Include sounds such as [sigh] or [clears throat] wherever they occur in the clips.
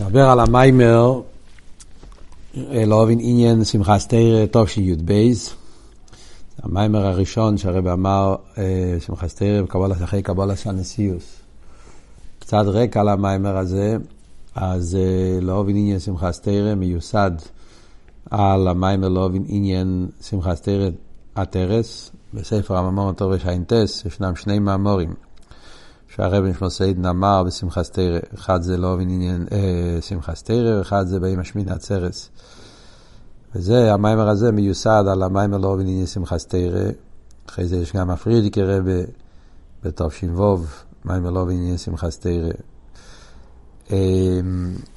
נדבר על המיימר, לא הבין עניין שמחת תרא תשי"ב. המיימר הראשון שהרב אמר, שמחת תרא אחרי קבולה הנשיאוס. קצת רקע על המיימר הזה, אז לא הבין עניין שמחת תרא מיוסד על המיימר לא הבין עניין שמחת תרא התרס. בספר הממון תורש האינטס ישנם שני מאמורים. שהרב נשמע סיידן אמר בשמחת תרא, אחד זה לא עניין אה, שמחת תרא, ואחד זה באמא שמינה עצרס. וזה, המיימר הזה מיוסד על המיימר לא עניין שמחת תרא. אחרי זה יש גם הפרידיקי רבה בתש"ו, מיימר לא עניין שמחת תרא. אה,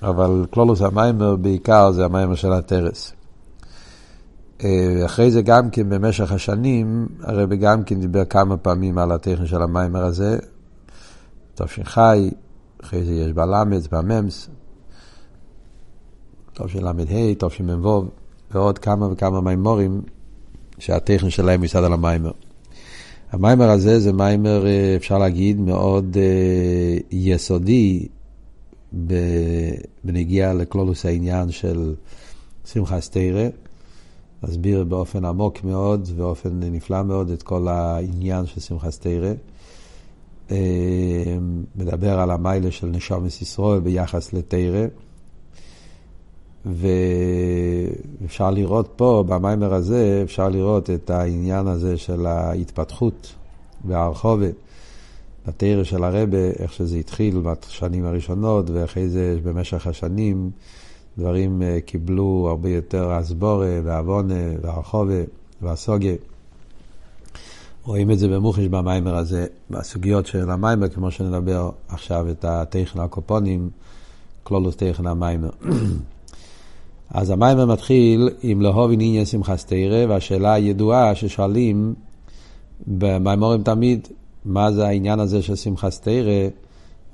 אבל כלולוס המיימר בעיקר זה המיימר של התרס. אה, אחרי זה גם כן במשך השנים, הרב גם כן דיבר כמה פעמים על הטכן של המיימר הזה, תש"ח, אחרי זה יש בל"מ, במ"מס, תשל"ה, תשמ"ו, ועוד כמה וכמה מימורים שהטכן שלהם יסד על המיימר. המיימר הזה זה מיימר, אה, אפשר להגיד, מאוד uh, יסודי בנגיעה לכלולוס העניין של שמחה סתירה. מסביר באופן עמוק מאוד, באופן נפלא מאוד, את כל העניין של שמחה סתירה. אה, מדבר על המיילה של נשומת ישראל ביחס לתרא. ואפשר לראות פה, במיימר הזה, אפשר לראות את העניין הזה של ההתפתחות והרחובה בתרא של הרבה, איך שזה התחיל בשנים הראשונות, ואחרי זה במשך השנים דברים אה, קיבלו הרבה יותר אסבורה ועוונה והרחובה והסוגיה. רואים את זה במוחש במיימר הזה, בסוגיות של המיימר, כמו שנדבר עכשיו את הטכן הקופונים, כלולוס טכן המיימר. [clears throat] אז המיימר מתחיל עם לאהוב עניין שמחת תרא, והשאלה הידועה ששואלים במיימורים תמיד, מה זה העניין הזה של שמחת תרא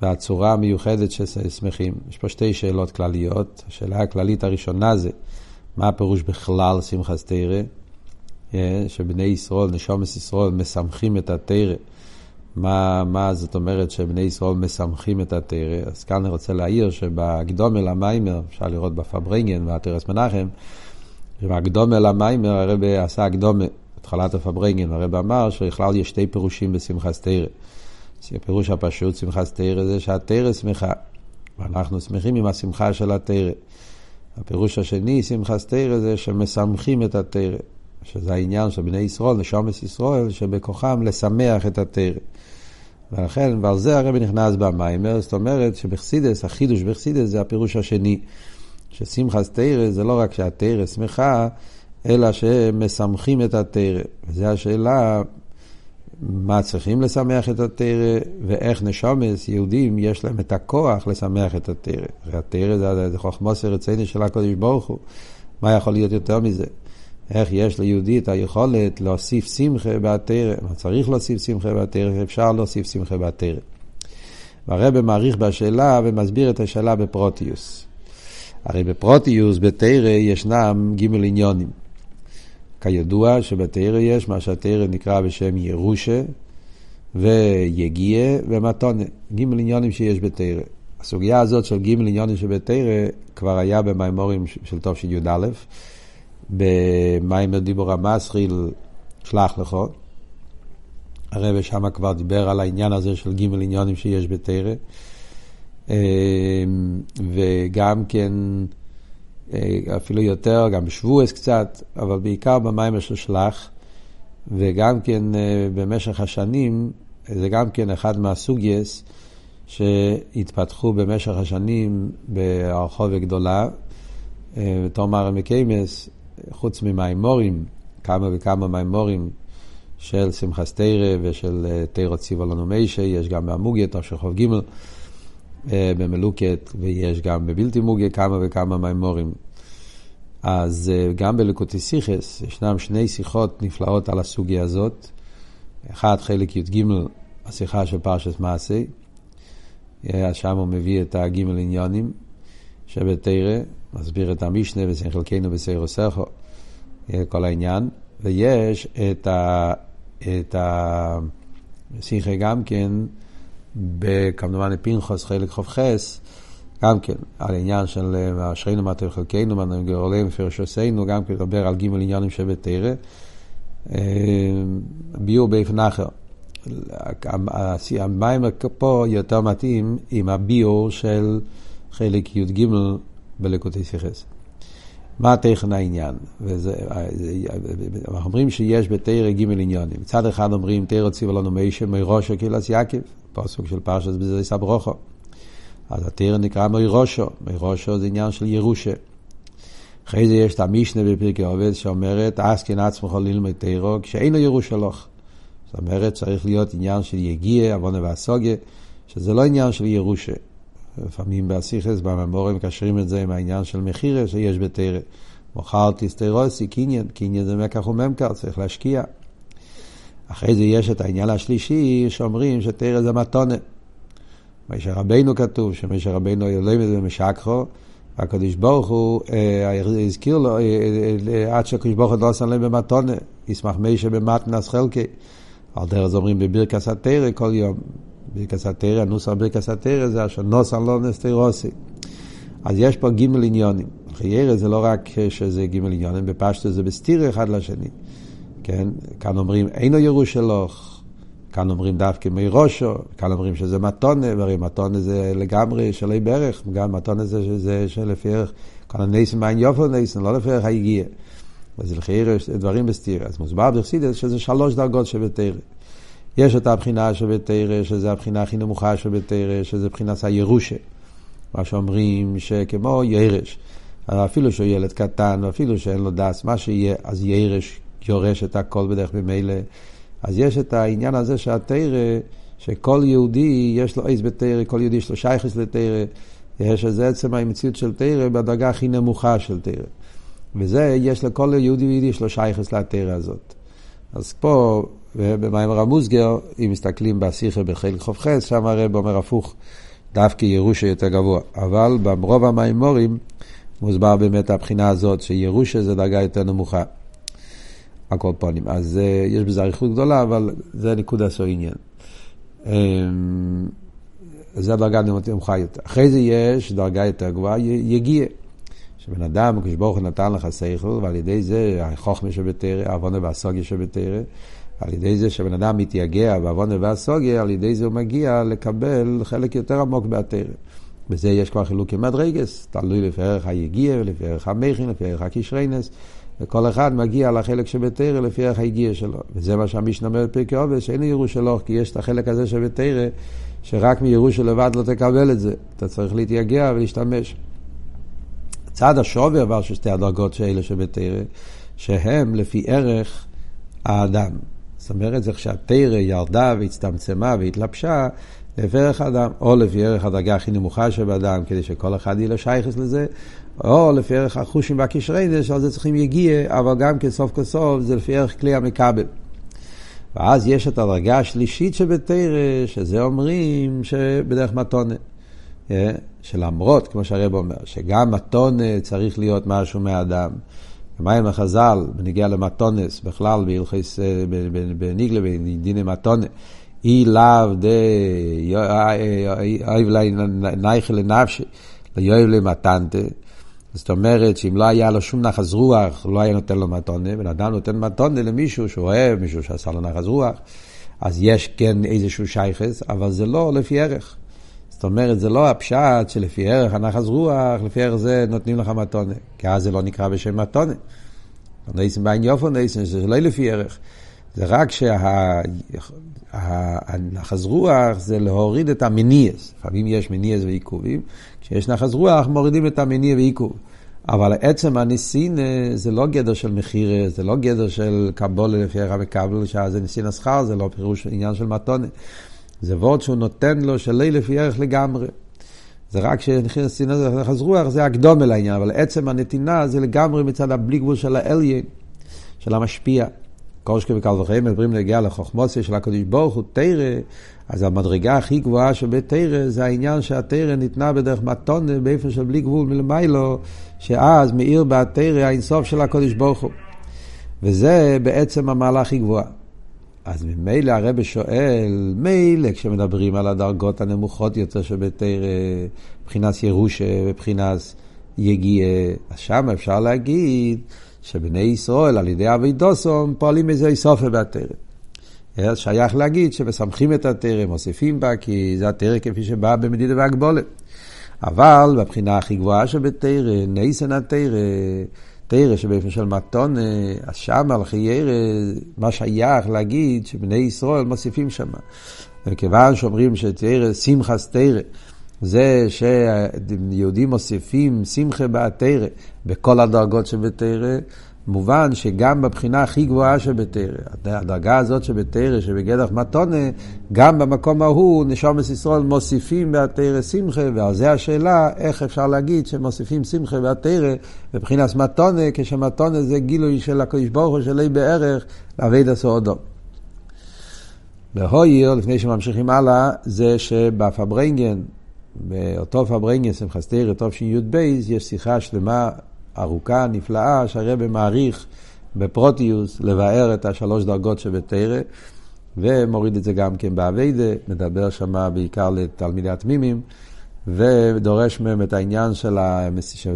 והצורה המיוחדת של שמחים. יש פה שתי שאלות כלליות. השאלה הכללית הראשונה זה, מה הפירוש בכלל שמחת תרא? אה, שבני ישראל, נשומת ישראל, משמחים את התרא. מה, מה זאת אומרת שבני ישראל משמחים את התרא? אז כאן אני רוצה להעיר שבקדומה למיימר, אפשר לראות בפברנגן והתרס מנחם, שבקדומה למיימר הרב עשה הקדומה, התחלת הפברנגן, הרב אמר שבכלל יש שתי פירושים בשמחת תרא. הפירוש הפשוט, שמחת תרא, זה שהתרא שמחה, ואנחנו שמחים עם השמחה של התרא. הפירוש השני, שמחת תרא, זה שמשמחים את התרא. שזה העניין של בני ישראל, נשומת ישראל, שבכוחם לשמח את התרא. ולכן, ועל זה הרבי נכנס במיימר, זאת אומרת שבחסידס, החידוש בחסידס זה הפירוש השני. ששמחת תרא זה לא רק שהתרא שמחה, אלא שמשמחים את התרא. וזו השאלה, מה צריכים לשמח את התרא, ואיך נשומס, יהודים, יש להם את הכוח לשמח את התרא. התרא זה, זה חוכמוס רציני של הקודש ברוך הוא. מה יכול להיות יותר מזה? איך יש ליהודי את היכולת להוסיף שמחה בתרא, מה צריך להוסיף שמחה בתרא, אפשר להוסיף שמחה בתרא. והרבא מעריך בשאלה ומסביר את השאלה בפרוטיוס. הרי בפרוטיוס, בתרא, ישנם ג' עניונים. כידוע שבתרא יש מה שהתרא נקרא בשם ירושה ויגיע ומתונה. ג' עניונים שיש בתרא. הסוגיה הזאת של ג' עניונים שבתרא כבר היה במימורים של תשי"א. במיימר דיבור המסחיל, שלח לך. הרב שם כבר דיבר על העניין הזה של ג' עניונים שיש בתרא. אמ, וגם כן, אה, אפילו יותר, גם בשבועס קצת, אבל בעיקר במיימר של שלח. וגם כן אה, במשך השנים, זה גם כן אחד מהסוגייס שהתפתחו במשך השנים ברחוב הגדולה. אה, תומר מקיימס, חוץ ממימורים, כמה וכמה מימורים של שמחת תרא ושל אה, תרא ציווה לנו מיישה, יש גם במוגיה, של חוב ג' אה, במלוקת, ויש גם בבלתי מוגיה כמה וכמה מימורים. אז אה, גם בלקוטי סיכס ישנם שני שיחות נפלאות על הסוגיה הזאת. אחד, חלק י"ג, השיחה של פרשת מעשי, שם הוא מביא את הגימל עניונים שבתרא, מסביר את המשנה וסן חלקנו בסיירו סכו, כל העניין, ויש את, ה, את השיחה גם כן, כמובן פנחוס חלק ח"ח, גם כן, על העניין של אשרינו מטר חלקנו, מנו גאולים מפרש עשינו, גם כן לדבר על גימל עניינים שבתרא. ביור באופן אחר. המים פה יותר מתאים עם הביור של חלק י"ג בלקוטי סיכס. מה טכן העניין? וזה, אנחנו אומרים שיש בתרא ג' עניונים. מצד אחד אומרים תרא ציווה לנו מישה מראשו קהילת יעקב, פסוק של פרשת בזה סברוכו. אז התרא נקרא מראשו, מראשו זה עניין של ירושה. אחרי זה יש את המשנה בפרקי עובד שאומרת, אסקין עצמך ללמד תרא כשאינו ירושה לך. זאת אומרת, צריך להיות עניין של יגיע, עוונה והסוגיה, שזה לא עניין של ירושה. לפעמים באסיכס, בממורים מקשרים את זה עם העניין של מחירה שיש בתרא. מוכרתי סטרוסי, קניין, קניין זה מקח וממכר, צריך להשקיע. אחרי זה יש את העניין השלישי, שאומרים שתרא זה מתונה. משה רבינו כתוב, שמשה רבינו ילמד ומשקחו, והקדוש ברוך הוא אה, הזכיר לו, אה, אה, עד שהקדוש ברוך הוא לא עשה להם במתונה, ישמח משה במתנס חלקי. על דרך זה אומרים בברכס התרא כל יום. ברכס התרא, הנוסח ברכס התרא זה אשר נוסן לא נסתירוסי. אז יש פה גימל עניונים. חיירה זה לא רק שזה גימל עניונים, בפשטו זה בסתיר אחד לשני. כן? כאן אומרים אינו ירושלוך, כאן אומרים דווקא מראשו, כאן אומרים שזה מתונה, והרי מתונה זה לגמרי שלי ברך, גם מתונה זה שזה שלפי ערך, כאן הניסן מעין יופו ניסן, לא לפי ערך היגיע. אז לחיירה דברים בסתיר. אז מוסבר בחסידס שזה שלוש דרגות שבתרא. יש את הבחינה שבתרא, שזה הבחינה הכי נמוכה שבתרא, שזה בחינת הירושה. מה שאומרים שכמו ירש, אפילו שהוא ילד קטן, אפילו שאין לו דס, מה שיהיה, אז ירש יורש את הכל בדרך ממילא. אז יש את העניין הזה שהתרא, שכל יהודי יש לו עז בתרא, כל יהודי יש לו שייכס לתרא, יש איזה עצם המציאות של תרא בדרגה הכי נמוכה של תרא. וזה, יש לכל יהודי ויהודי יש לו שייכס לתרא הזאת. אז פה, במיימר המוסגר, אם מסתכלים בשיחה בחלק ח"ח, שם הרב אומר הפוך, דווקא ירושה יותר גבוה. אבל ברוב המיימורים מוסבר באמת הבחינה הזאת, שירושה זה דרגה יותר נמוכה. הכל פונים. אז uh, יש בזה אריכות גדולה, אבל זה נקודה עשו עניין. Um, זה הדרגה נמוכה יותר. אחרי זה יש דרגה יותר גבוהה, יגיע. שבן אדם, כשברוך הוא נתן לך שכל, ועל ידי זה החוכמה שבתרא, העוונה והסוגיה שבתרא, על ידי זה שבן אדם מתייגע בעוונה והסוגיה, על ידי זה הוא מגיע לקבל חלק יותר עמוק בתרא. בזה יש כבר חילוקי מדרגס, תלוי לפי ערך היגיע, לפי ערך המכין, לפי ערך הקישריינס, וכל אחד מגיע לחלק שבתרא לפי ערך היגיע שלו. וזה מה שהמשנה אומר בפרקי עובד, שאין ירושלוך, כי יש את החלק הזה שבתרא, שרק מירושה לבד לא תקבל את זה. אתה צריך להתייגע ולהשתמש. צד השווי אבל של שתי הדרגות שאלה שבתרא, שהם לפי ערך האדם. זאת אומרת, זה כשהתרא ירדה והצטמצמה והתלבשה, לפי ערך האדם, או לפי ערך הדרגה הכי נמוכה שבאדם, כדי שכל אחד יהיה לו שייכס לזה, או לפי ערך החושים והקשרי, שעל זה צריכים יגיע, אבל גם כן סוף כל סוף זה לפי ערך כלי המכבל. ואז יש את הדרגה השלישית שבתרא, שזה אומרים שבדרך מתונה. אה, שלמרות, כמו שהרב אומר, שגם מתונה צריך להיות משהו מהאדם. מים החז"ל, בניגיע למתונס, בכלל בהלכס, אה, בניגלה, בדיני מתונה, אי לאו דה אוהב לי נייכל לנפשי, ליואב למתנתה. זאת אומרת שאם לא היה לו שום נחס רוח, לא היה נותן לו מתונה. בן אדם נותן מתונה למישהו שהוא אוהב, מישהו שעשה לו נחס רוח, אז יש כן איזשהו שייכס, אבל זה לא לפי ערך. זאת אומרת, זה לא הפשט שלפי ערך הנחס רוח, לפי ערך זה נותנים לך מתונה. כי אז זה לא נקרא בשם מתונה. נייסן בעין יופו נייסן, זה לא לפי ערך. זה רק שהנחס רוח זה להוריד את המניאס. לפעמים יש מניאס ועיכובים. כשיש נחס רוח מורידים את המניע ועיכוב. אבל עצם הניסין זה לא גדר של מחירה, זה לא גדר של קבולה לפי ערך המקבל, שזה ניסין השכר, זה לא פירוש עניין של מתונה. זה וורד שהוא נותן לו שלי לפי ערך לגמרי. זה רק זה נחז רוח, זה הקדום אל העניין, אבל עצם הנתינה זה לגמרי מצד הבלי גבול של האליין, של המשפיע. קושקה וקל וחיים מדברים להגיע לחוכמוסיה של הקדוש ברוך הוא תרא, אז המדרגה הכי גבוהה שבתרא זה העניין שהתרא ניתנה בדרך מתונה באיפה של בלי גבול מלמיילו, שאז מאיר בתרא האינסוף של הקדוש ברוך הוא. וזה בעצם המעלה הכי גבוהה. אז ממילא הרב שואל, מילא כשמדברים על הדרגות הנמוכות יותר שבתרא, מבחינת ירושה, מבחינת יגיע, אז שם אפשר להגיד שבני ישראל על ידי אבי דוסום פועלים איזה איסופה בתרא. אז שייך להגיד שמסמכים את התרא, מוסיפים בה, כי זה התרא כפי שבא במדידה והגבולת. אבל בבחינה הכי גבוהה שבתרא, נייסן התרא, תרא שבאופן של מתון, אז שם על חיירא, מה שייך להגיד שבני ישראל מוסיפים שם. וכיוון שאומרים שתרא, שמחס תרא, זה שיהודים מוסיפים שמחה בתרא, בכל הדרגות שבתרא, מובן שגם בבחינה הכי גבוהה שבתרא, הדרגה הזאת שבתרא, שבגדח מתונה, גם במקום ההוא נשומת ישראל מוסיפים בתרא שמחה, ועל זה השאלה איך אפשר להגיד שמוסיפים שמחה בתרא בבחינת מתונה, כשמתונה זה גילוי של הקדוש ברוך הוא שלי בערך לאבד הסעודו. בהויר, לפני שממשיכים הלאה, זה שבפברנגן, באותו פברנגן, שמחת תרא, תשי"ב, יש שיחה שלמה ארוכה, נפלאה, שהרבא מעריך בפרוטיוס לבאר את השלוש דרגות שבתרא, ומוריד את זה גם כן באביידה, מדבר שם בעיקר לתלמידי התמימים, ודורש מהם את העניין של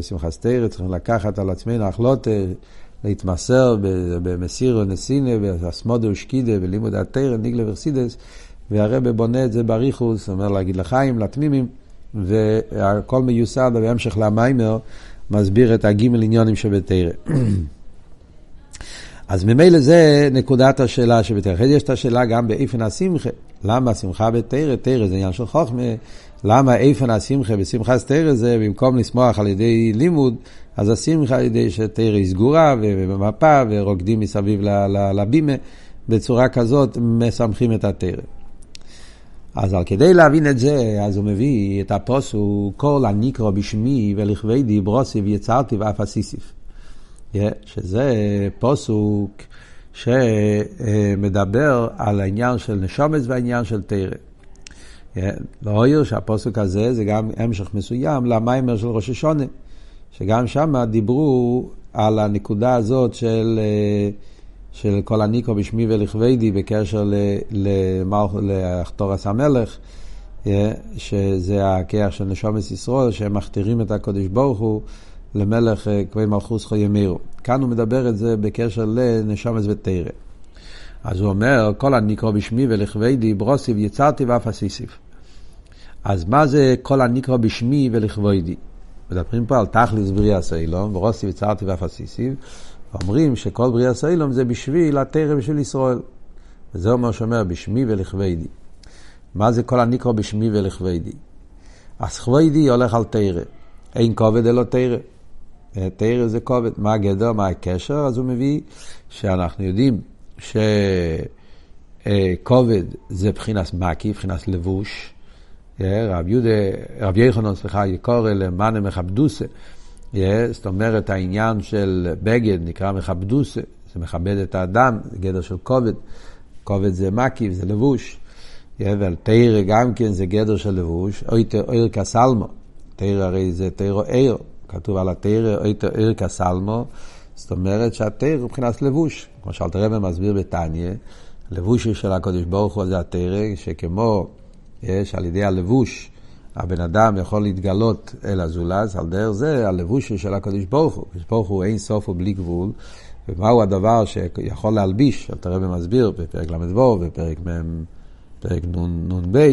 שמחת תרא, צריכים לקחת על עצמנו החלוטה, להתמסר במסירו נסינה, ואסמודו ושקידה, ולימוד התרא, ניגלה ורסידס, והרבא בונה את זה בריחוס, אומר להגיד לחיים, לתמימים, והכל מיוסד בהמשך למיימר. מסביר את הגימל עניונים שבתרא. [clears throat] אז ממילא זה נקודת השאלה שבתרא. אחרי זה יש את השאלה גם באיפן השמחה. למה השמחה בתרא? תרא זה עניין של חוכמה. למה איפן השמחה בשמחת תרא זה במקום לשמוח על ידי לימוד, אז השמחה על ידי שתרא היא סגורה ובמפה ורוקדים מסביב לבימה. בצורה כזאת משמחים את התרא. אז על כדי להבין את זה, אז הוא מביא את הפוסוק, כל הניקרו בשמי ולכבדי ברוסיב יצרתי ואף אסיסיף. שזה פוסוק שמדבר על העניין של נשומץ והעניין של תרא. לא אויר שהפוסק הזה זה גם המשך מסוים למיימר של ראש השונה, שגם שם דיברו על הנקודה הזאת של... של כל הניקו בשמי ולכבדי בקשר לאחתורס המלך, שזה הכיח של נשומת ישראל, שהם מכתירים את הקודש ברוך הוא למלך אה, כבי מלכוס חוי ימירו. כאן הוא מדבר את זה בקשר לנשומת ותרא. אז הוא אומר, כל הניקרו בשמי ולכבדי ברוסיב יצרתי ואף אסיסיף. אז מה זה כל הניקרו בשמי ולכבדי? מדברים פה על תכלס בריאה סיילום, ברוסיב יצרתי ואף אסיסיף. אומרים שכל בריאה סיילום זה בשביל התרם של ישראל. וזה אומר שאומר בשמי ולכבדי. מה זה כל הניקרו בשמי ולכבדי? אז כבדי הולך על תרא. אין כובד אלא תרא. תרא זה כובד. מה הגדר, מה הקשר? אז הוא מביא שאנחנו יודעים שכובד זה מבחינת מקי, מבחינת לבוש. רב יהודה, רב יחנון, סליחה, יקורא למאנה מכבדוסה. זאת אומרת, העניין של בגד נקרא מכבדוסה, זה מכבד את האדם, זה גדר של כובד. כובד זה מקיף, זה לבוש. ועל תרא גם כן זה גדר של לבוש, אויר כסלמו. תרא הרי זה תרא עיר, כתוב על התרא אויר כסלמו, זאת אומרת שהתרא מבחינת לבוש. כמו שאלת רבי מסביר בתניא, לבוש של הקדוש ברוך הוא זה התרא, שכמו יש על ידי הלבוש הבן אדם יכול להתגלות אל הזולז, על דרך זה הלבוש של הקדוש ברוך הוא. הקדוש ברוך הוא אין סוף ובלי גבול, ומהו הדבר שיכול להלביש, אתה רבי מסביר בפרק ל"ו, בפרק מ', פרק נ"ב,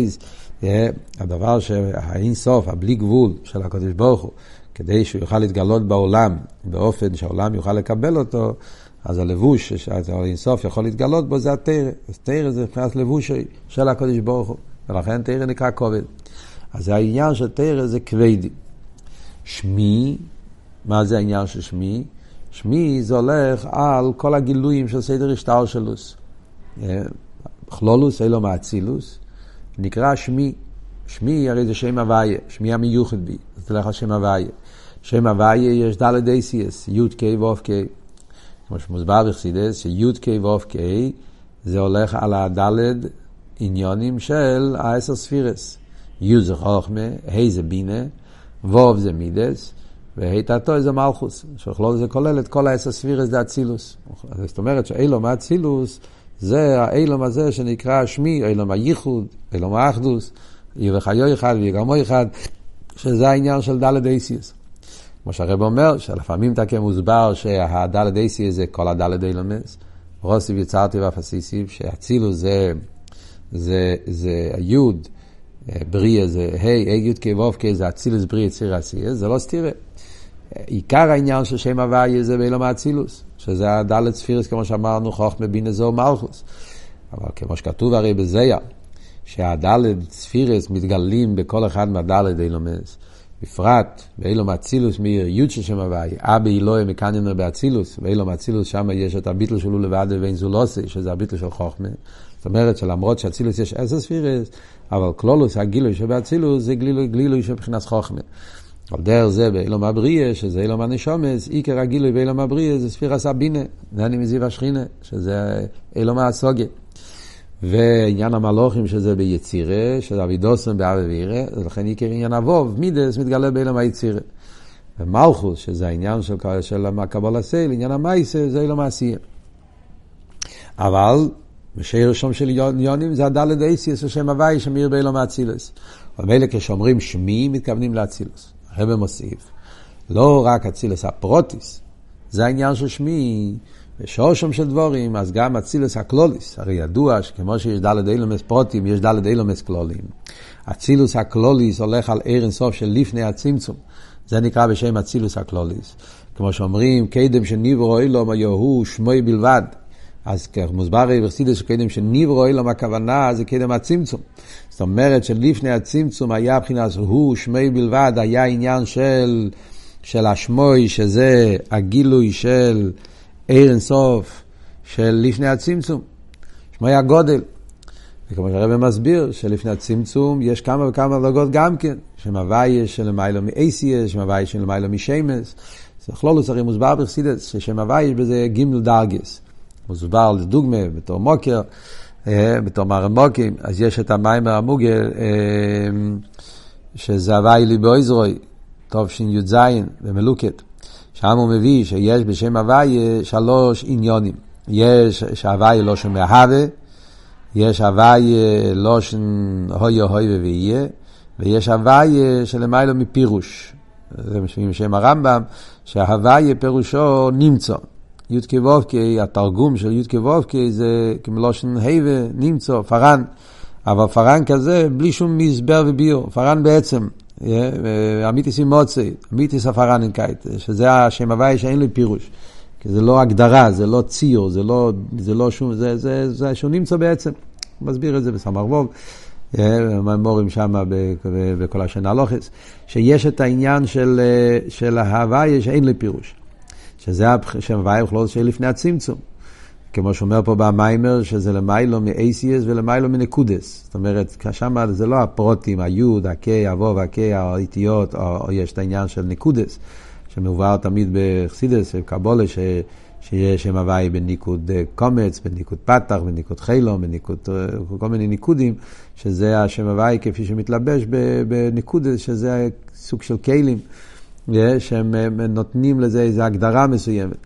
הדבר שהאין סוף, הבלי גבול של הקדוש ברוך הוא, כדי שהוא יוכל להתגלות בעולם באופן שהעולם יוכל לקבל אותו, אז הלבוש שהאין סוף יכול להתגלות בו זה התרא. אז תרא זה מבחינת לבוש של הקדוש ברוך הוא, ולכן תרא נקרא כובד. אז העניין של תרא זה כבדי. שמי, מה זה העניין של שמי? שמי זה הולך על כל הגילויים של סדר השטר שלוס. אה, כלולוס, אלו מאצילוס, נקרא שמי. שמי הרי זה שם הוויה, שמי המיוחד בי, זה תלך על שם הוויה. שם הוויה יש דלת אייסיאס, י' ק' ואוף ק'. כמו שמוסבר בחסידס, שי' ק' ואוף ק' זה הולך על הדלת עניונים של העשר ספירס. י' זה חוכמה, ה' זה בינה, ו' זה מידס, וה' תתו זה מלכוס. שכלול זה כולל את כל העשר ספירס זה אצילוס. זאת אומרת שאילום האצילוס זה האילום הזה שנקרא שמי, אילום הייחוד, אילום האחדוס, יהיה וחיו אחד ויהיה גרמו אחד. שזה העניין של דלת אייסיוס. כמו שהרב אומר, שלפעמים תקה מוסבר שהדלת אייסיוס זה כל הדלת אילומס. רוסיב יצרתי ואפסיסיב, שאצילוס זה, זה, זה היוד, בריא זה ה', ה' י' כ' ו' כ' זה אצילוס בריא יציר עשייה, זה לא סתירה. עיקר העניין של שם הוויה זה באילום האצילוס, שזה הדלת ספירס, כמו שאמרנו, חוכמה בינה זו מלכוס. אבל כמו שכתוב הרי בזיה, שהדלת ספירס מתגלים בכל אחד מהדלת אילומס. בפרט באילום אצילוס מאיר יוד של שם הוויה, אבי אלוהי מקניונר באצילוס, באילום אצילוס שם יש את הביטל שלו לבד ואין זולוסי, שזה הביטל של חוכמה. זאת אומרת שלמרות שאצילוס יש עשר ספירס, אבל קלולוס, הגילוי שבאצילוס, זה גילוי, גילוי של מבחינת חוכמה. על דרך זה באילום הבריאה, שזה אילום הנשומס, עיקר הגילוי באילום הבריאה זה ספירס הבינה, נני מזיו השכינה, שזה אילום הסוגיה. ועניין המלוכים שזה ביצירה, שזה אבידוסם באבי וירא, ולכן עיקר עניין אבוב, מידס, מתגלה באילום היצירה. ומלכוס, שזה העניין של, של הקבול הסייל, עניין המייסה, זה אילום העשייה. אבל בשיר שם של יונים זה הדלת אייסיס, השם הוואי שמיר באילום האצילוס. ומילא כשאומרים שמי, מתכוונים לאצילוס. הרב מוסיף, לא רק אצילוס הפרוטיס, זה העניין של שמי, ושורשם של דבורים, אז גם אצילוס הקלוליס. הרי ידוע שכמו שיש דלת אילומס פרוטים, יש דלת אילומס קלולים. אצילוס הקלוליס הולך על ער אינסוף של לפני הצמצום. זה נקרא בשם אצילוס הקלוליס. כמו שאומרים, קדם שניברו אילום היו הוא שמוי בלבד. אז מוסבר בחסידס שקדם שניברו אילום הכוונה זה קדם הצמצום. זאת אומרת שלפני הצמצום היה מבחינת הוא שמי בלבד, היה עניין של, של השמוי, שזה הגילוי של עיר אינסוף של לפני הצמצום. שמוי הגודל. וכמו שהרבא מסביר, שלפני הצמצום יש כמה וכמה דרגות גם כן. שם הוויה של מיילו שם הוויה של מיילו משמס. זה כלולוס הרי מוסבר בחסידס, ששם הוויה יש בזה גימל דרגס. מוסבר לדוגמה בתור מוקר, אה, בתור מרמוקים, אז יש את המיימר המוגל, אה, שזה הוואי לי באויזרוי, טוב שי"ז במלוקת. שם הוא מביא שיש בשם הוואי שלוש עניונים. יש שהוואי לא שם מהווה, יש הוואי לא שם הוי הוי ויהיה, ויש הוואי שלמיילו מפירוש. זה משם הרמב"ם, שההוואי פירושו נמצא. י"ק ו"ק, התרגום של י"ק ו"ק זה כמלושן היבה, נמצא, פארן. אבל פארן כזה בלי שום מסבר וביור. פארן בעצם, אמיתיס עם מוצי, אמיתיס הפארנינקייט, שזה השם הוואי שאין לי פירוש. כי זה לא הגדרה, זה לא ציור, זה לא, זה לא שום, זה, זה, זה שהוא נמצא בעצם. מסביר את זה בסמ"ר ווב. מורים שם בכל השנה לוחס, שיש את העניין של, של ההוויה שאין לי פירוש. שזה הוויה וכלול של לפני הצמצום. כמו שאומר פה במיימר, שזה למיילו מאייסיאס ולמיילו מנקודס. זאת אומרת, שם זה לא הפרוטים, היוד, הקיי, הוו והקיי, האיטיות, או, או יש את העניין של נקודס, שמובהר תמיד בחסידס, בקבולה, ש... שיש שם הוואי בניקוד אה, קומץ, בניקוד פתח, בניקוד חילום, בניקוד, אה, כל מיני ניקודים, שזה השם הוואי כפי שמתלבש בניקודס, שזה סוג של כלים. שהם נותנים לזה איזו הגדרה מסוימת.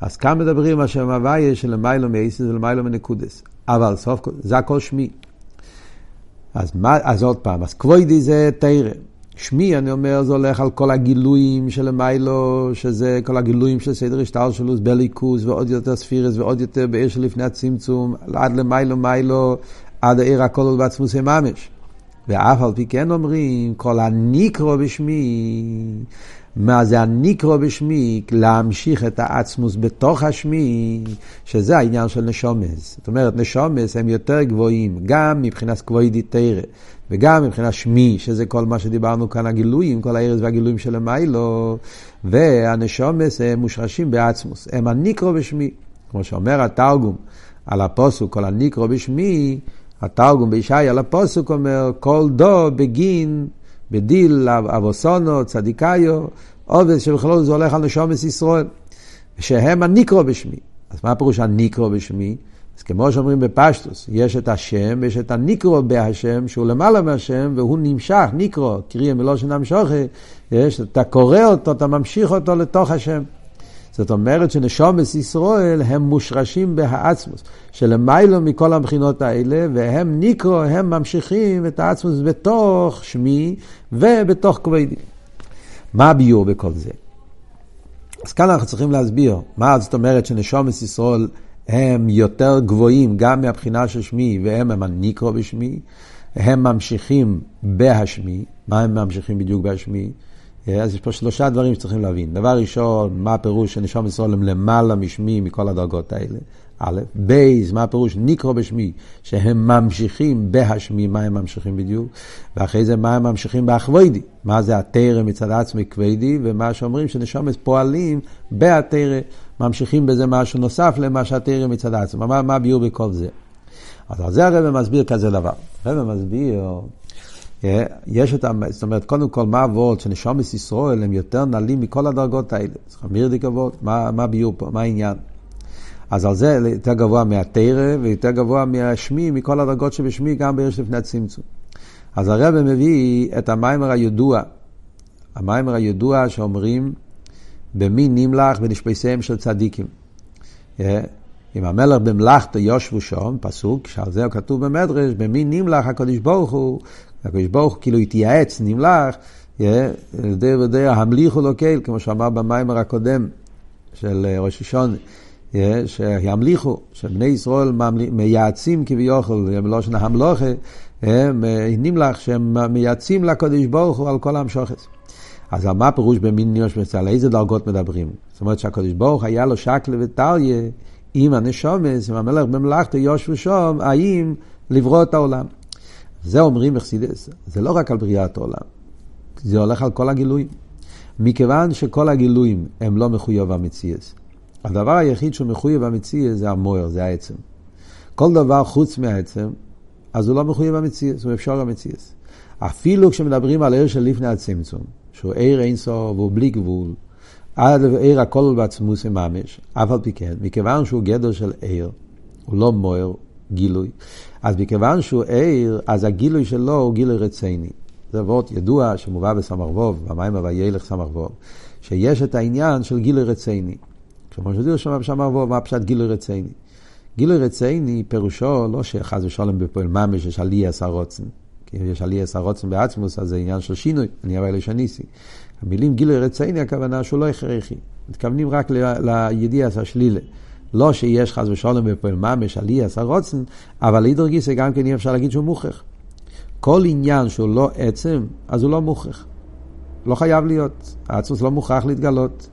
אז כאן מדברים על שם הוויה של למיילו מייסס ולמיילו מנקודס. אבל סוף כל, זה הכל שמי. אז, מה, אז עוד פעם, אז כבוידי זה תרא. שמי, אני אומר, זה הולך על כל הגילויים של למיילו, שזה כל הגילויים של סדר השטלשלוס, בליקוס, ועוד יותר ספירס, ועוד יותר בעיר שלפני הצמצום, עד למיילו מיילו, עד העיר הכל בעצמוסי ממש. ואף על פי כן אומרים, כל הניקרו בשמי, מה זה הניקרו בשמי? להמשיך את העצמוס בתוך השמי, שזה העניין של נשומס. זאת אומרת, נשומס הם יותר גבוהים, גם מבחינת כבוידי תרא, וגם מבחינת שמי, שזה כל מה שדיברנו כאן, הגילויים, כל הארץ והגילויים של המיילו, והנשומס הם מושרשים בעצמוס. הם הניקרו בשמי. כמו שאומר התרגום על הפוסוק, כל הניקרו בשמי, התרגום בישעי על הפוסוק אומר, כל דו בגין בדיל אבוסונו, צדיקאיו, עובד שבכלול זה הולך על נשומס ישראל, שהם הניקרו בשמי. אז מה הפירוש הניקרו בשמי? אז כמו שאומרים בפשטוס, יש את השם ויש את הניקרו בהשם, שהוא למעלה מהשם, והוא נמשך, ניקרו, קריאה מלושן המשוכי, יש, אתה קורא אותו, אתה ממשיך אותו לתוך השם. זאת אומרת שנשומת ישראל הם מושרשים בהעצמוס, שלמיילו מכל הבחינות האלה, והם ניקרו, הם ממשיכים את העצמוס בתוך שמי ובתוך כבדי. מה הביור בכל זה? אז כאן אנחנו צריכים להסביר מה זאת אומרת שנשומת ישראל הם יותר גבוהים גם מהבחינה של שמי, והם הם הניקרו בשמי, הם ממשיכים בהשמי, מה הם ממשיכים בדיוק בהשמי? אז יש פה שלושה דברים שצריכים להבין. דבר ראשון, מה הפירוש שנשום ישראל הם למעלה משמי מכל הדרגות האלה? א', בייז, מה הפירוש ניקרו בשמי, שהם ממשיכים בהשמי, מה הם ממשיכים בדיוק? ואחרי זה, מה הם ממשיכים באחווידי, מה זה התרא מצד עצמי כבדי, ומה שאומרים שנשומת פועלים בהתרא, ממשיכים בזה משהו נוסף למה שהתרא מצד עצמי. מה, הביאור בכל זה? אז על זה הרב מסביר כזה דבר. הרב מסביר, אה, יש את, זאת אומרת, קודם כל, מה הוורד שנשומת ישראל הם יותר נעלים מכל הדרגות האלה. צריך להמיר די כבוד, מה, מה הביאור פה, מה העניין? אז על זה יותר גבוה מהתרא ויותר גבוה מהשמי, מכל הדרגות שבשמי, גם בערך לפני הצמצום. אז הרב מביא את המיימר הידוע, המיימר הידוע שאומרים, במי נמלח ונשפסיהם של צדיקים. אם המלך במלאכתו יושבו שם, פסוק, שעל זה כתוב במדרש, במי נמלח הקדוש ברוך הוא, הקדוש ברוך כאילו התייעץ, נמלח, די ודי המליכו לו קהל, כמו שאמר במיימר הקודם של ראש השונה. שימליכו, שבני ישראל מייעצים כביכול, בלושן המלוכה, הם נמלך שהם מייעצים לקדוש ברוך הוא על כל המשוכס. אז מה הפירוש במין ניוש על איזה דרגות מדברים? זאת אומרת שהקדוש ברוך היה לו שקלה וטריה עם הנשומס, עם המלך במלאכתו יושבו שם, האם לברוא את העולם. זה אומרים בחסידס, זה לא רק על בריאת העולם, זה הולך על כל הגילויים. מכיוון שכל הגילויים הם לא מחויב המציאס, הדבר היחיד שהוא מחויב המציאס זה המויר, זה העצם. כל דבר חוץ מהעצם, אז הוא לא מחויב המציאס, הוא אפשר המציאס. אפילו כשמדברים על עיר של לפני הצמצום, שהוא עיר אינסוף והוא בלי גבול, עד עיר הכל בעצמוס ממש, אף על פי כן, מכיוון שהוא גדר של עיר, הוא לא מויר, גילוי, אז מכיוון שהוא עיר, אז הגילוי שלו הוא גילוי רציני. זה וורט ידוע שמובא בסמ"ר ווב, במים הווילך סמ"ר ווב, שיש את העניין של גילוי רציני. כמו שדיר שם ארבו, מה פשט גילוי רציני. גילוי רציני פירושו לא שחס ושלום בפועל ממש יש עלי עשר רוצן. כי יש עלי עשר רוצן בעצמוס, אז זה עניין של שינוי, אני אראה לשניסי. המילים גילוי רציני, הכוונה שהוא לא הכרחי. מתכוונים רק לידיע השלילה. לא שיש חס ושלום בפועל ממש עלי עשר רוצן, אבל לידר גיסא גם כן אי אפשר להגיד שהוא מוכרח. כל עניין שהוא לא עצם, אז הוא לא מוכרח. לא חייב להיות. העצמוס לא מוכרח להתגלות.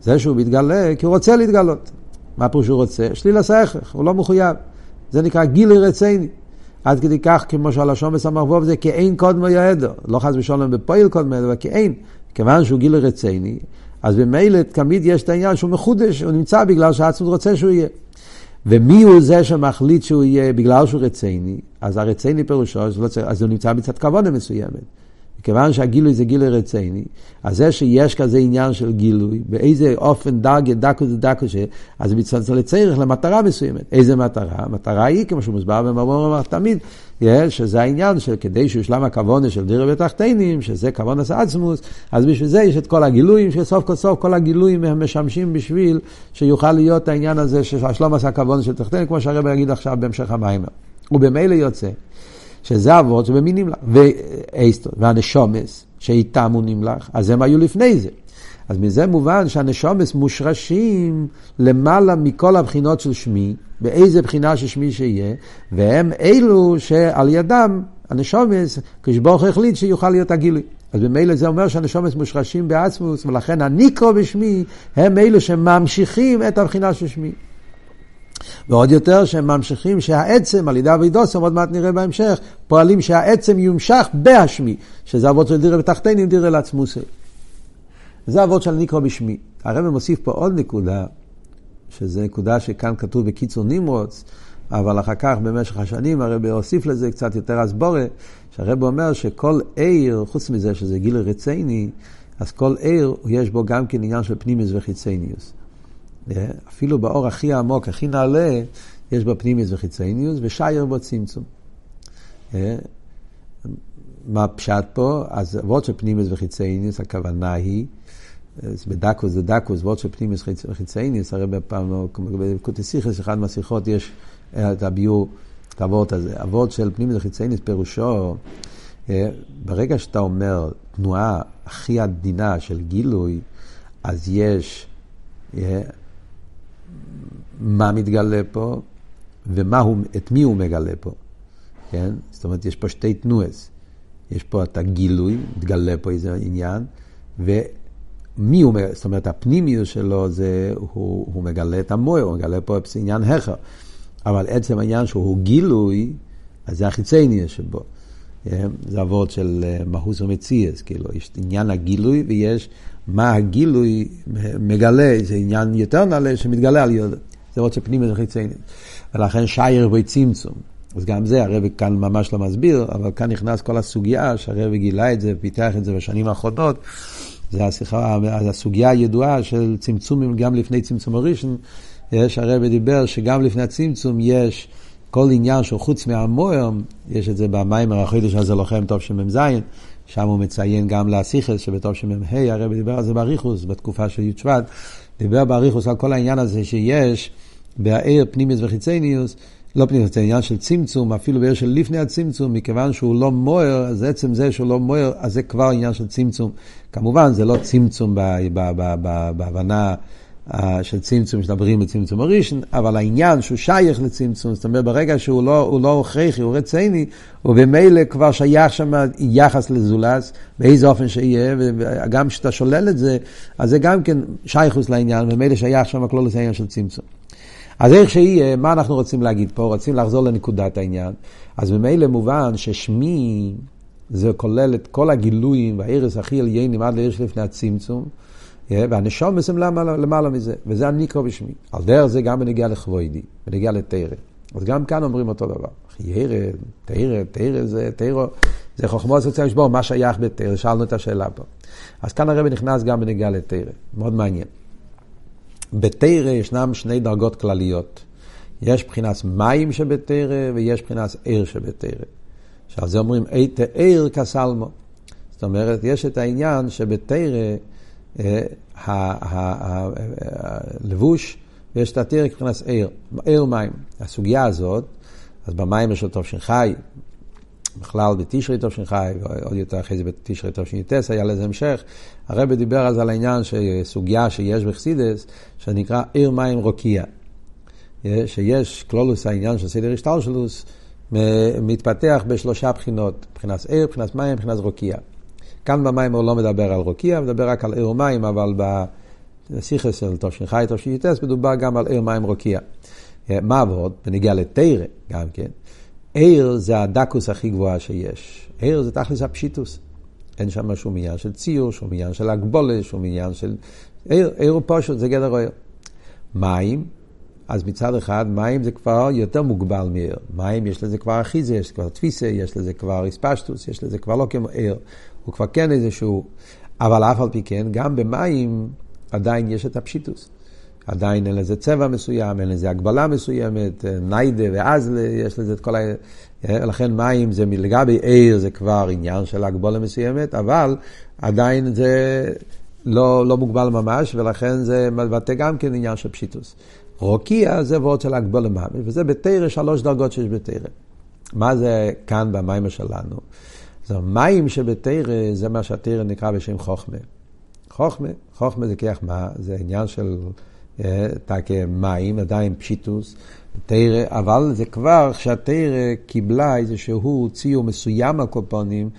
זה שהוא מתגלה כי הוא רוצה להתגלות. מה פירוש שהוא רוצה? שליל הסכך, הוא לא מחויב. זה נקרא גילי רציני. עד כדי כך, כמו שהלשון בסמ"ך ווב זה כאין קודמו יעדו. לא חס ושלום בפועל קודמו, אבל כאין. כיוון שהוא גילי רציני, אז במילא תמיד יש את העניין שהוא מחודש, הוא נמצא בגלל שהעצמות רוצה שהוא יהיה. ומי הוא זה שמחליט שהוא יהיה בגלל שהוא רציני? אז הרציני פירושו, אז הוא נמצא מצד כוונה מסוימת. כיוון שהגילוי זה גילוי רציני, אז זה שיש כזה עניין של גילוי, באיזה אופן דרגה דקו זה דקו ש... אז זה מצטמצם לצריך למטרה מסוימת. איזה מטרה? המטרה היא, כמו שמוסבר במאמר תמיד, שזה העניין של כדי שיושלם הכוונה של דירה בתחתינים, שזה כוונה עצמוס, אז בשביל זה יש את כל הגילויים, שסוף כל סוף כל הגילויים הם משמשים בשביל שיוכל להיות העניין הזה של השלום עשה כוונה של תחתינים, כמו שהרבא יגיד עכשיו בהמשך המים. ובמילא יוצא. שזה אבות שבמי נמלח. ואיסטו, והנשומס, שאיתם הוא נמלח, אז הם היו לפני זה. אז מזה מובן שהנשומס מושרשים למעלה מכל הבחינות של שמי, באיזה בחינה של שמי שיהיה, והם אלו שעל ידם, הנשומס, כשברוך החליט שיוכל להיות הגילוי. אז במילא זה אומר שהנשומס מושרשים בעצמוס, ולכן הניקרו בשמי הם אלו שממשיכים את הבחינה של שמי. ועוד יותר שהם ממשיכים שהעצם על ידי אבידוסם, עוד מעט נראה בהמשך, פועלים שהעצם יומשך בהשמי, שזה אבות של דירה בתחתינים, דירה לעצמוסי. זה אבות של נקרא בשמי. הרב מוסיף פה עוד נקודה, שזו נקודה שכאן כתוב בקיצור נמרוץ, אבל אחר כך במשך השנים הרב הוסיף לזה קצת יותר הסבורה, שהרב אומר שכל עיר, חוץ מזה שזה גיל רציני, אז כל עיר יש בו גם כן עניין של פנימיוס וחיצניוס. אפילו באור הכי עמוק, הכי נעלה, יש בו פנימיוס וחיצניוס, ושייר בו צמצום. מה פשט פה? אז אבות של פנימיוס וחיצניוס, הכוונה היא בדקוס זה דקוס, ועוד של פנימיוס חיצייניס, הרי בפעם, בקוטסיכס, אחד מהשיחות יש את הביור, את הוורט הזה. הוורט של פנימיוס חיצייניס פירושו, ברגע שאתה אומר תנועה הכי עדינה של גילוי, אז יש מה מתגלה פה ואת מי הוא מגלה פה. כן? זאת אומרת, יש פה שתי תנועס. יש פה את הגילוי, מתגלה פה איזה עניין, ומי הוא, זאת אומרת, הפנימיות שלו זה, הוא, הוא מגלה את המויר, הוא מגלה פה עניין הכר. אבל עצם העניין שהוא גילוי, אז זה החיצייני שבו. כן? זה אבות של אה, מהוס ומציאס, כאילו, יש עניין הגילוי ויש מה הגילוי מגלה, זה עניין יותר נעלה שמתגלה על ידי. זה אבות של פנימיות וחיצייני. ולכן שייר וצמצום. אז גם זה הרב כאן ממש לא מסביר, אבל כאן נכנס כל הסוגיה שהרב גילה את זה, פיתח את זה בשנים האחרונות. זה השיחה, הסוגיה הידועה של צמצומים גם לפני צמצום הראשון. יש הרב דיבר שגם לפני הצמצום יש כל עניין שהוא חוץ מהמוער, יש את זה במים החידוש הזה לוחם טוב שמ"ז, שם הוא מציין גם לאסיכס שבטוב שמ"ה, הרב דיבר על זה באריכוס בתקופה של י' שבט, דיבר באריכוס על כל העניין הזה שיש בעיר פנימיוס וחיצניוס, לא פנימי, זה עניין של צמצום, אפילו בעיר של לפני הצמצום, מכיוון שהוא לא מוער, אז עצם זה שהוא לא מוער, אז זה כבר עניין של צמצום. כמובן, זה לא צמצום בהבנה של צמצום, שמדברים בצמצום הראשון, אבל העניין שהוא שייך לצמצום, זאת אומרת, ברגע שהוא לא, לא הוכרחי, הוא רציני, הוא במילא כבר שייך שם יחס לזולס, באיזה אופן שיהיה, וגם כשאתה שולל את זה, אז זה גם כן שייכוס לעניין, וממילא שייך שם כלול העניין של צמצום. אז איך שיהיה, מה אנחנו רוצים להגיד פה? רוצים לחזור לנקודת העניין. אז ממילא מובן ששמי זה כולל את כל הגילויים והערס הכי עליינים עד לערש לפני הצמצום, והנשום מסם למעלה, למעלה מזה, וזה הניקרו בשמי. על דרך זה גם בנגיע לכבוידי, בנגיע לתרא. אז גם כאן אומרים אותו דבר. ירא, תרא, תרא זה, תרא, זה חוכמו סוציאל לשבור, מה שייך בתרא, שאלנו את השאלה פה. אז כאן הרבי נכנס גם בנגיע לתרא, מאוד מעניין. בתרא ישנם שני דרגות כלליות. יש מבחינת מים שבתרא ויש מבחינת עיר שבתרא. שעל זה אומרים עיר כסלמו. זאת אומרת, יש את העניין שבתרא הלבוש ויש את התרא מבחינת עיר, עיר מים. הסוגיה הזאת, אז במים יש אותו שנחי, בכלל בתשרי תש"ח, ועוד יותר אחרי זה בתשרי תש"ט, היה לזה המשך. הרב דיבר אז על העניין שסוגיה שיש בחסידס, שנקרא עיר מים רוקיע. שיש קלולוס העניין של סדר השטלשלוס, מתפתח בשלושה בחינות, מבחינת עיר, מבחינת מים, מבחינת רוקיע. כאן במים הוא לא מדבר על רוקיע, מדבר רק על עיר מים, אבל בסיכס של תש"ח, תש"ט, מדובר גם על עיר מים רוקיע. מה עבוד? בנגיע לתרא גם כן. עיר זה הדקוס הכי גבוהה שיש. עיר זה תכלס הפשיטוס. אין שם שום עניין של ציור, שום עניין של הגבולה, שום עניין של... עיר, עיר הוא פשוט, זה גדר עיר. מים, אז מצד אחד, מים זה כבר יותר מוגבל מעיר. מים יש לזה כבר אחיזה, יש כבר תפיסה, יש לזה כבר איספשטוס, יש לזה כבר לא כמו עיר. הוא כבר כן איזשהו... אבל אף על פי כן, גם במים עדיין יש את הפשיטוס. עדיין אין לזה צבע מסוים, אין לזה הגבלה מסוימת, אה, ניידה ואזלה, יש לזה את כל ה... אה, לכן מים זה לגבי עיר זה כבר עניין של הגבלה מסוימת, אבל עדיין זה לא, לא מוגבל ממש, ולכן זה מבטא גם כן עניין של פשיטוס. רוקיע זה ועוד של הגבלה ממש, וזה בתרא שלוש דרגות שיש בתרא. מה זה כאן במים שלנו? זה מים שבתרא, זה מה שהתרא נקרא בשם חוכמה. חוכמה, חוכמה זה כיח מה? זה עניין של תקה מים, עדיין פשיטוס, תרא, אבל זה כבר כשהתרא קיבלה איזשהו ציור מסוים על קופונים,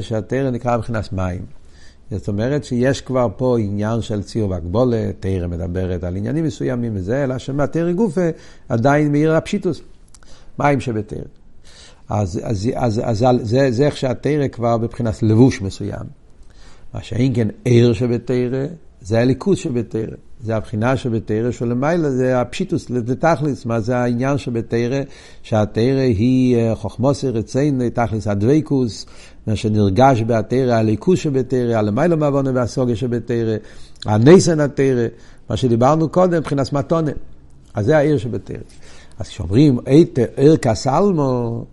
שהתרא נקרא מבחינת מים. זאת אומרת שיש כבר פה עניין של ציור והגבולת, תרא מדברת על עניינים מסוימים וזה, אלא שמהתרא גופה עדיין מאיר הפשיטוס, מים שבתרא. אז, אז, אז, אז, אז זה, זה איך שהתרא כבר מבחינת לבוש מסוים. מה שאין כן עיר שבתרא, זה הליכוז שבתרא. זה הבחינה שבתרא שלמעלה זה הפשיטוס, זה תכלס, מה זה העניין שבתרא, שהתרא היא אה, חוכמוסר רציין, תכלס הדבקוס, מה שנרגש בתרא, הליכוז שבתרא, הלמעלה מעוונה והסוגיה שבתרא, הניסן התרא, מה שדיברנו קודם מבחינת מתונה. אז זה העיר שבתרא. אז כשאומרים עיר כסלמו,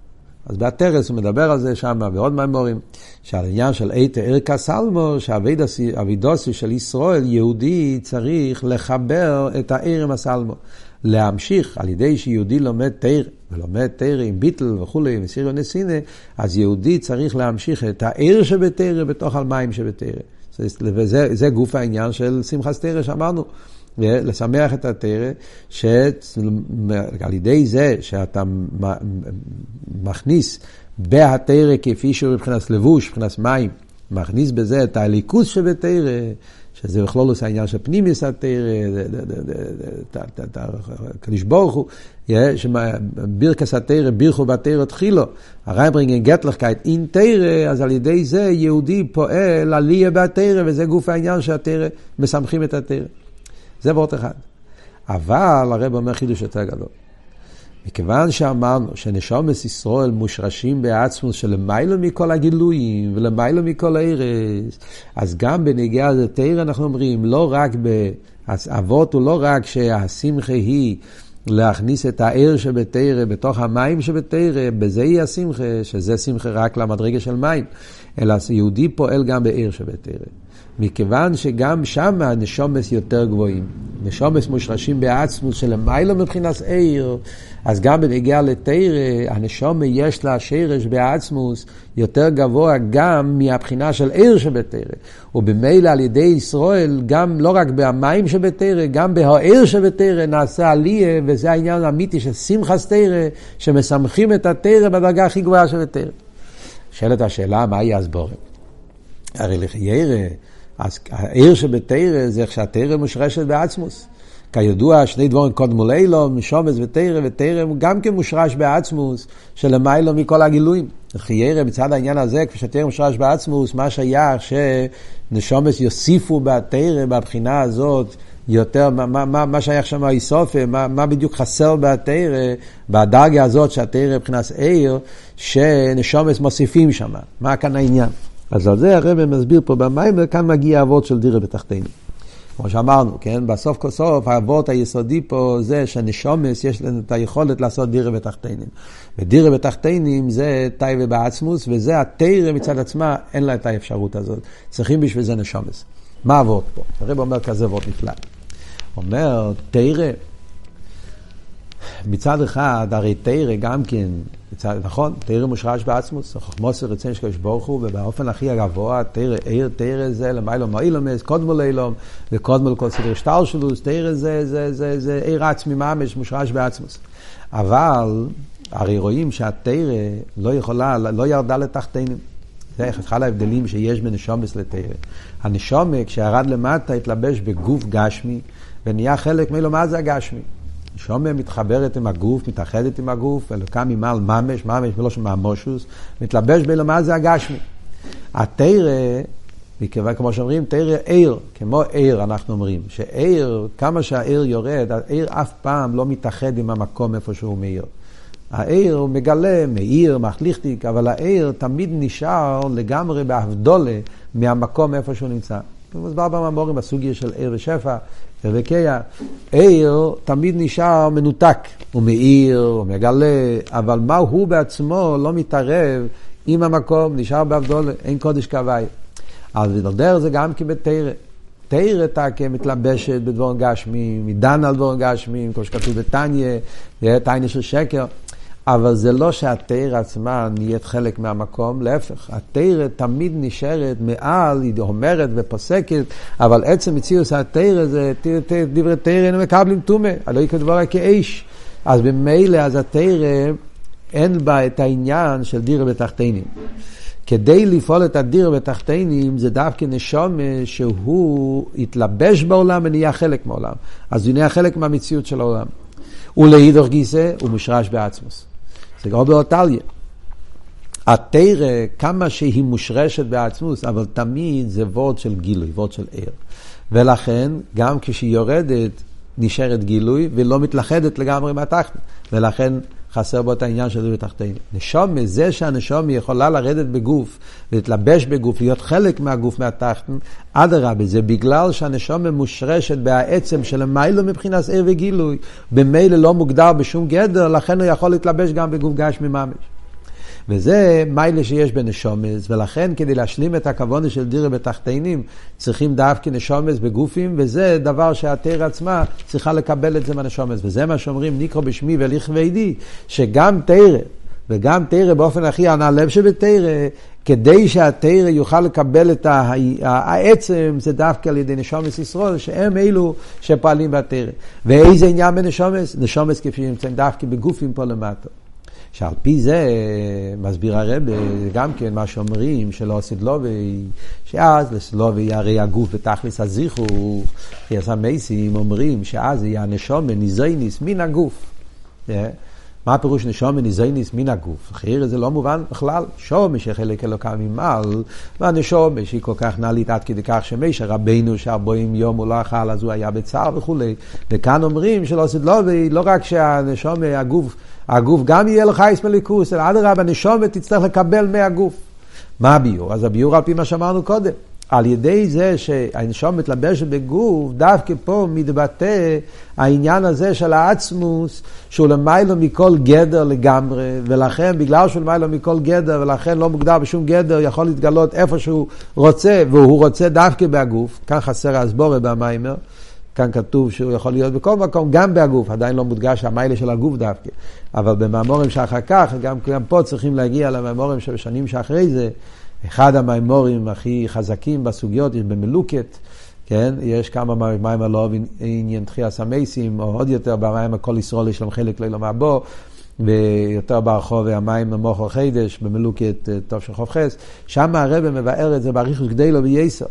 אז בהתרס הוא מדבר על זה שם, ועוד מימורים, שעל העניין של איתא ערכה סלמו, שהאבידוסי של ישראל, יהודי, צריך לחבר את העיר עם הסלמו. להמשיך על ידי שיהודי לומד תיר, ולומד תיר עם ביטל וכולי, מסיר ונסינה, אז יהודי צריך להמשיך את העיר שבתיר בתוך המים שבתיר. וזה גוף העניין של שמחת תרא שאמרנו. לשמח את התרא, שעל ידי זה שאתה מכניס בהתרא כפי שהוא מבחינת לבוש, מבחינת מים, מכניס בזה את הליכוז שבתרא, שזה בכלול עושה העניין של פנימיוס התרא, הקדוש ברוך הוא, בירקס התרא, בירכו בתרא תחילו, הרייברינגן גטלכקייט אין תרא, אז על ידי זה יהודי פועל עלייה בתרא, וזה גוף העניין שהתרא, מסמכים את התרא. זה וורט אחד. אבל הרב אומר חידוש יותר גדול. מכיוון שאמרנו שנשומס ישראל מושרשים בעצמוס שלמיילו מכל הגילויים ולמיילו מכל הארץ, אז גם בנגיעה לתרא אנחנו אומרים, לא רק, אבות הוא לא רק שהשמחה היא להכניס את הער שבתרא בתוך המים שבתרא, בזה יהיה השמחה, שזה שמחה רק למדרגה של מים, אלא יהודי פועל גם בער שבתרא. מכיוון שגם שם הנשומס יותר גבוהים. נשומס מושרשים בעצמוס שלמיילו מבחינת עיר, אז גם בנגיעה לתרא, הנשומה יש לה שרש בעצמוס יותר גבוה גם מהבחינה של עיר שבתרא. ובמילא על ידי ישראל, גם לא רק במים שבתרא, גם בהעיר שבתרא נעשה עליה, וזה העניין האמיתי של שמחס תרא, שמשמחים את התרא בדרגה הכי גבוהה שבתרא. שואלת השאלה, מהי הסבורת? הרי לחיירא אז העיר שבתרא זה איך שהתרא מושרשת בעצמוס. כידוע, שני דבורים קודמו לילו, משומץ ותרא, ותרא גם כן מושרש בעצמוס, שלמיילו מכל הגילויים. חיירא מצד העניין הזה, כפי שתרא מושרש בעצמוס, מה שייך שנשומץ יוסיפו בתרא, בבחינה הזאת, יותר, מה, מה, מה שייך שם האיסופה, מה, מה בדיוק חסר בתרא, בדרגה הזאת שהתרא מבחינת עיר, שנשומץ מוסיפים שם. מה כאן העניין? אז על זה הרב מסביר פה במים, וכאן מגיע האבות של דירה בתחתינו. כמו שאמרנו, כן? בסוף כל סוף האבות היסודי פה זה שנשומס יש לנו את היכולת לעשות דירה בתחתינים. ודירה בתחתינים זה תאי ובעצמוס, וזה התרא מצד עצמה, אין לה את האפשרות הזאת. צריכים בשביל זה נשומס. מה אבות פה? הרב אומר כזה אבות נפלא. אומר, תרא, מצד אחד, הרי תרא גם כן מצד, נכון, תרא מושרש בעצמוס, חוכמוס ורצון של קדוש ברוך הוא, ובאופן הכי הגבוה, תרא, עיר תרא זה למיילום מאילומס, קודמו לאילום, וקודמו לכל סדר שטר שלו, תרא זה, זה, זה, זה עיר עצמי ממש, מושרש בעצמוס. אבל, הרי רואים שהתרא לא יכולה, לא ירדה לתחתינו. זה אחד ההבדלים שיש בין נשומס לתרא. הנשומה, כשירד למטה, התלבש בגוף גשמי, ונהיה חלק מאילו מה זה הגשמי. שומע מתחברת עם הגוף, מתאחדת עם הגוף, אלוקה ממעל ממש, ממש ולא שם ממושוס, מתלבש באלו מה זה הגשמי. התרא, מכיוון כמו שאומרים, תרא עיר, כמו עיר אנחנו אומרים, שעיר, כמה שהעיר יורד, העיר אף פעם לא מתאחד עם המקום איפה שהוא מאיר. העיר הוא מגלה, מאיר, מחליכתיק, אבל העיר תמיד נשאר לגמרי בהבדולה מהמקום איפה שהוא נמצא. מוסבר במאמורים בסוגיה של עיר ושפע, וקיה, עיר תמיד נשאר מנותק, הוא מאיר, הוא מגלה, אבל מה הוא בעצמו לא מתערב עם המקום, נשאר בעבדול, אין קודש כהווי. אז בדרך זה גם כי בתרא. תרא תקה מתלבשת בדבורן גשמי, מדן על דבורן גשמי, כמו שכתוב בתניא, תניא של שקר. אבל זה לא שהתרא עצמה נהיית חלק מהמקום, להפך, התרא תמיד נשארת מעל, היא אומרת ופוסקת, אבל עצם מציאוס התרא זה דברי תרא היינו מקבלים טומא, הלא יקרא דברה כאש. אז במילא, אז התרא אין בה את העניין של דירה בתחתינים. כדי לפעול את הדירה בתחתינים זה דווקא נשום שהוא התלבש בעולם ונהיה חלק מהעולם. אז הוא נהיה חלק מהמציאות של העולם. ולהידור גיסא הוא מושרש בעצמוס. זה גם באותליה. התרא, כמה שהיא מושרשת בעצמוס, אבל תמיד זה וורד של גילוי, וורד של ער. ולכן, גם כשהיא יורדת, נשארת גילוי, ולא מתלכדת לגמרי מהתחת. ולכן חסר בו את העניין של דברי תחתינו. נשום, זה שהנשום יכולה לרדת בגוף, להתלבש בגוף, להיות חלק מהגוף מהתחת, אדרבה, זה בגלל שהנשום מושרשת בעצם של המיילו מבחינת ער וגילוי, במילא לא מוגדר בשום גדר, לכן הוא יכול להתלבש גם בגוף גשמי ממש. וזה מיילה שיש בנשומס, ולכן כדי להשלים את הכבוד של דירה בתחתינים, צריכים דווקא נשומס בגופים, וזה דבר שהתרא עצמה צריכה לקבל את זה מהנשומס. וזה מה שאומרים ניקרו בשמי ולכבדי, שגם תרא וגם תרא באופן הכי הנעלב שבתרא, כדי שהתרא יוכל לקבל את העצם, זה דווקא על ידי נשומס ישראל, שהם אלו שפועלים בתרא. ואיזה עניין בנשומס? נשומס כפי שנמצאים דווקא בגופים פה למטה. שעל פי זה מסביר הרב גם כן מה שאומרים שלא סדלובי, שאז לסדלובי הרי הגוף בתכלס הזיכו, חייס המייסים אומרים שאז יהיה הנשומן ניזייניס מן הגוף. מה הפירוש נשום מניזייניס מן הגוף? אחרי זה לא מובן בכלל. שום שחלק אלוקה ממעל, והנשום שהיא כל כך נעלית עד כדי כך שמשה רבנו שארבעים יום הוא לא אכל אז הוא היה בצער וכולי. וכאן אומרים שלא לא, לא רק שהנשום, הגוף, הגוף גם יהיה לך איס מליכוס, אלא אדרבה, הנשום תצטרך לקבל מהגוף. מה הביור? אז הביור על פי מה שאמרנו קודם. על ידי זה שהנשום מתלבשת בגוף, דווקא פה מתבטא העניין הזה של העצמוס, שהוא למיילו מכל גדר לגמרי, ולכן בגלל שהוא למיילו מכל גדר, ולכן לא מוגדר בשום גדר, יכול להתגלות איפה שהוא רוצה, והוא רוצה דווקא בגוף, כאן חסר הסבורה במיימר. כאן כתוב שהוא יכול להיות בכל מקום, גם בהגוף, עדיין לא מודגש המיילה של הגוף דווקא. אבל במאמורים שאחר כך, גם, גם פה צריכים להגיע למאמורים של שנים שאחרי זה, אחד המימורים הכי חזקים בסוגיות, יש במלוקת, כן? יש כמה מים הלא עניין תחייה סמייסים, או עוד יותר במים הכל ישרול יש להם חלק לילה מהבוא, ויותר ברחוב המים המוחו חידש, במלוקת טוב של חוב חס, שם הרב מבאר את זה באריכוס גדלו וייסר.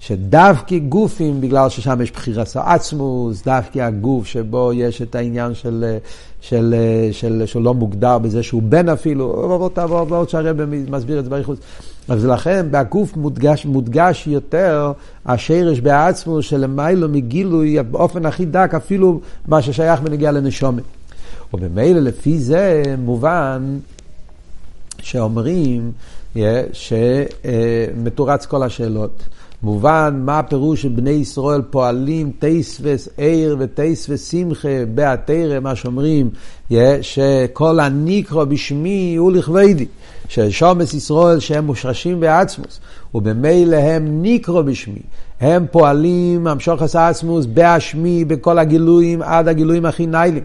שדווקא גופים, בגלל ששם יש בחירה עצמוס, דווקא הגוף שבו יש את העניין של, של, של, של, לא מוגדר בזה שהוא בן אפילו, ועוד שהרבא מסביר את זה בריחוס. אז לכן בגוף מודגש, מודגש יותר השרש בעצמו שלמיילו מגילוי באופן הכי דק אפילו מה ששייך בנגיע לנשומת. וממילא לפי זה מובן שאומרים שמתורץ כל השאלות. מובן מה הפירוש שבני ישראל פועלים תייסווס עיר ותייסווס שמחה בהתרא, מה שאומרים, שכל הניקרו בשמי הוא לכבדי, ששומס ישראל שהם מושרשים בעצמוס, ובמילא הם ניקרו בשמי. הם פועלים, המשוך עשה עצמוס, בהשמי, בכל הגילויים, עד הגילויים הכי ניילים.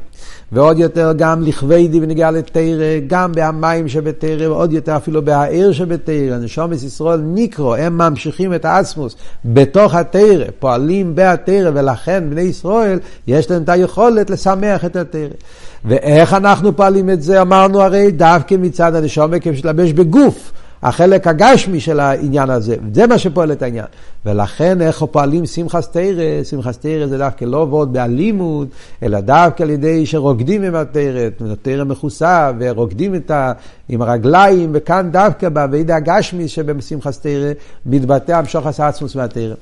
ועוד יותר גם לכבדי ונגיע לתרא, גם בהמים שבתרא, ועוד יותר אפילו בהעיר שבתרא, נשומת ישראל ניקרו, הם ממשיכים את האסמוס בתוך התרא, פועלים בהתרא, ולכן בני ישראל יש להם את היכולת לשמח את התרא. ואיך אנחנו פועלים את זה? אמרנו הרי דווקא מצד הנשומת כמשתלבש בגוף. החלק הגשמי של העניין הזה, זה מה שפועל את העניין. ולכן איך פועלים שמחס תרא, שמחס תרא זה דווקא לא עבוד באלימות, אלא דווקא על ידי שרוקדים עם התרא, התרא מכוסה, ורוקדים ה, עם הרגליים, וכאן דווקא באבידה הגשמי שבשמחס תרא, מתבטא המשוך עצמוס מהתרא.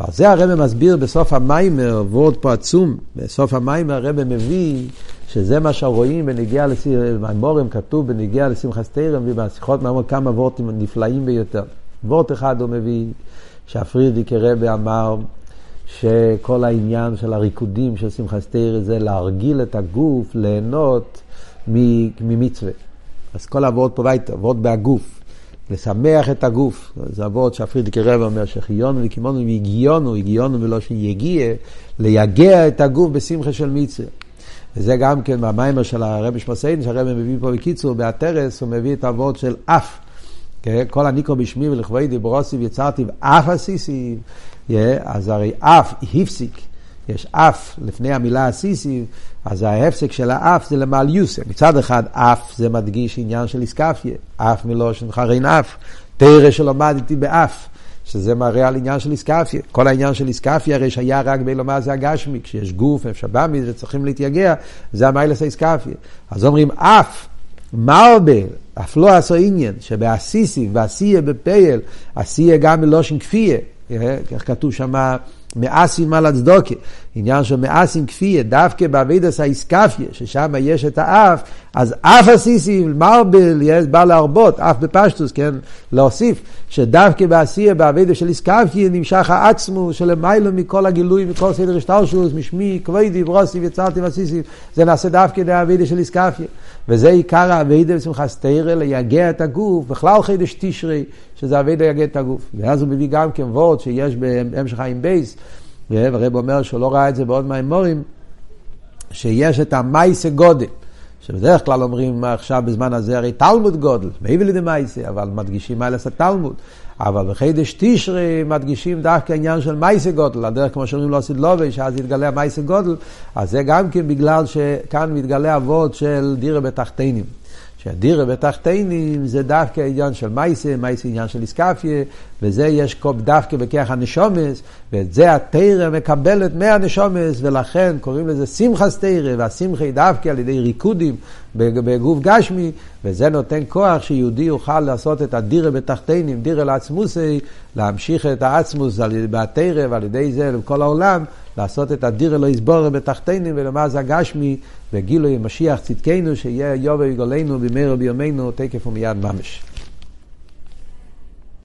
ועל זה הרב מסביר בסוף המיימר, וורד פה עצום, בסוף המיימר הרב מביא שזה מה שרואים בנגיעה למימורים, כתוב בנגיעה לשמחת תרם, ובשיחות מהמון כמה וורטים נפלאים ביותר. וורט אחד הוא מביא, שהפרידיק רבי אמר, שכל העניין של הריקודים של שמחת תרם זה להרגיל את הגוף, ליהנות ממצווה. אז כל הוורד פה וייטר, וורד בהגוף. לשמח את הגוף. זה אבות שהפרידיק רב אומר שחיונו וקימונו והגיונו, הגיונו ולא שיגיע, ליגע את הגוף בשמחה של מצווה. וזה גם כן מהמיימר של הרבי שמוסיין, שהרבי מביא פה בקיצור, בהתרס, הוא מביא את האבות של אף. כל הניקרו בשמי ולכבודי דיברוסיב יצרתי ואף עשיסי, אז הרי אף הפסיק, יש אף לפני המילה עשיסי, אז ההפסק של האף זה למעל יוסף. מצד אחד אף זה מדגיש עניין של איסקפיה, אף מלושן חרין אף, תרא שלמדתי באף. שזה מראה על עניין של איסקפיה. כל העניין של איסקפיה הרי שהיה רק באילומה זה הגשמי, כשיש גוף, אפשר בא מזה, צריכים להתייגע, זה המיילס האיסקפיה. אז אומרים אף, מרבה, אף לא עשו עניין, שבאסיסי ועשייה בפייל, עשייה גם מלושן כפייה, איך כתוב שמה מאסים על הצדוקה, עניין של מאסים כפייה, דווקא באבידס האיסקפיה, ששם יש את האף, אז אף הסיסים, מרבל, בא להרבות, אף בפשטוס, כן, להוסיף, שדווקא בעשייה, באבידס של איסקפיה, נמשך העצמו שלמיילו מכל הגילוי, מכל סדר השטרשוס, משמי, כבודי, ברוסי, יצרתי וסיסים, זה נעשה דווקא באבידס של איסקפיה. וזה עיקר האבידה בשמחת תרא, ליגע את הגוף, בכלל חידש תשרי, שזה אבידה יגע את הגוף. ואז הוא מביא גם כן וורד שיש בהמשך חיים בייס, והרב אומר שהוא לא ראה את זה בעוד מימורים, שיש את המייסה גודל. שבדרך כלל אומרים עכשיו בזמן הזה הרי תלמוד גודל, מעבר לידי מייסה, אבל מדגישים מה לעשות תלמוד. אבל בחידש תשרי מדגישים דווקא עניין של מייסה גודל, הדרך כמו שאומרים לא סדלובי, שאז יתגלה מייסה גודל, אז זה גם כן בגלל שכאן מתגלה אבות של דירה בתחתינים. שהדירה בתחתינים זה דווקא עניין של מייסה, מייסה עניין של איסקפיה, וזה יש קופ דווקא בכך הנשומס, ואת זה התרא מקבלת מהנשומס, ולכן קוראים לזה שמחס תרא, והשמחה היא דווקא על ידי ריקודים בגוף גשמי, וזה נותן כוח שיהודי יוכל לעשות את הדירה בתחתינים, דירה לעצמוסי, להמשיך את העצמוס בתרא, ועל ידי זה לכל העולם, לעשות את הדירה לא יסבור בתחתינים, ולמה זה הגשמי, וגילוי משיח צדקנו, שיהיה יובי יגולנו במהרה בימינו, תקף ומיד ממש.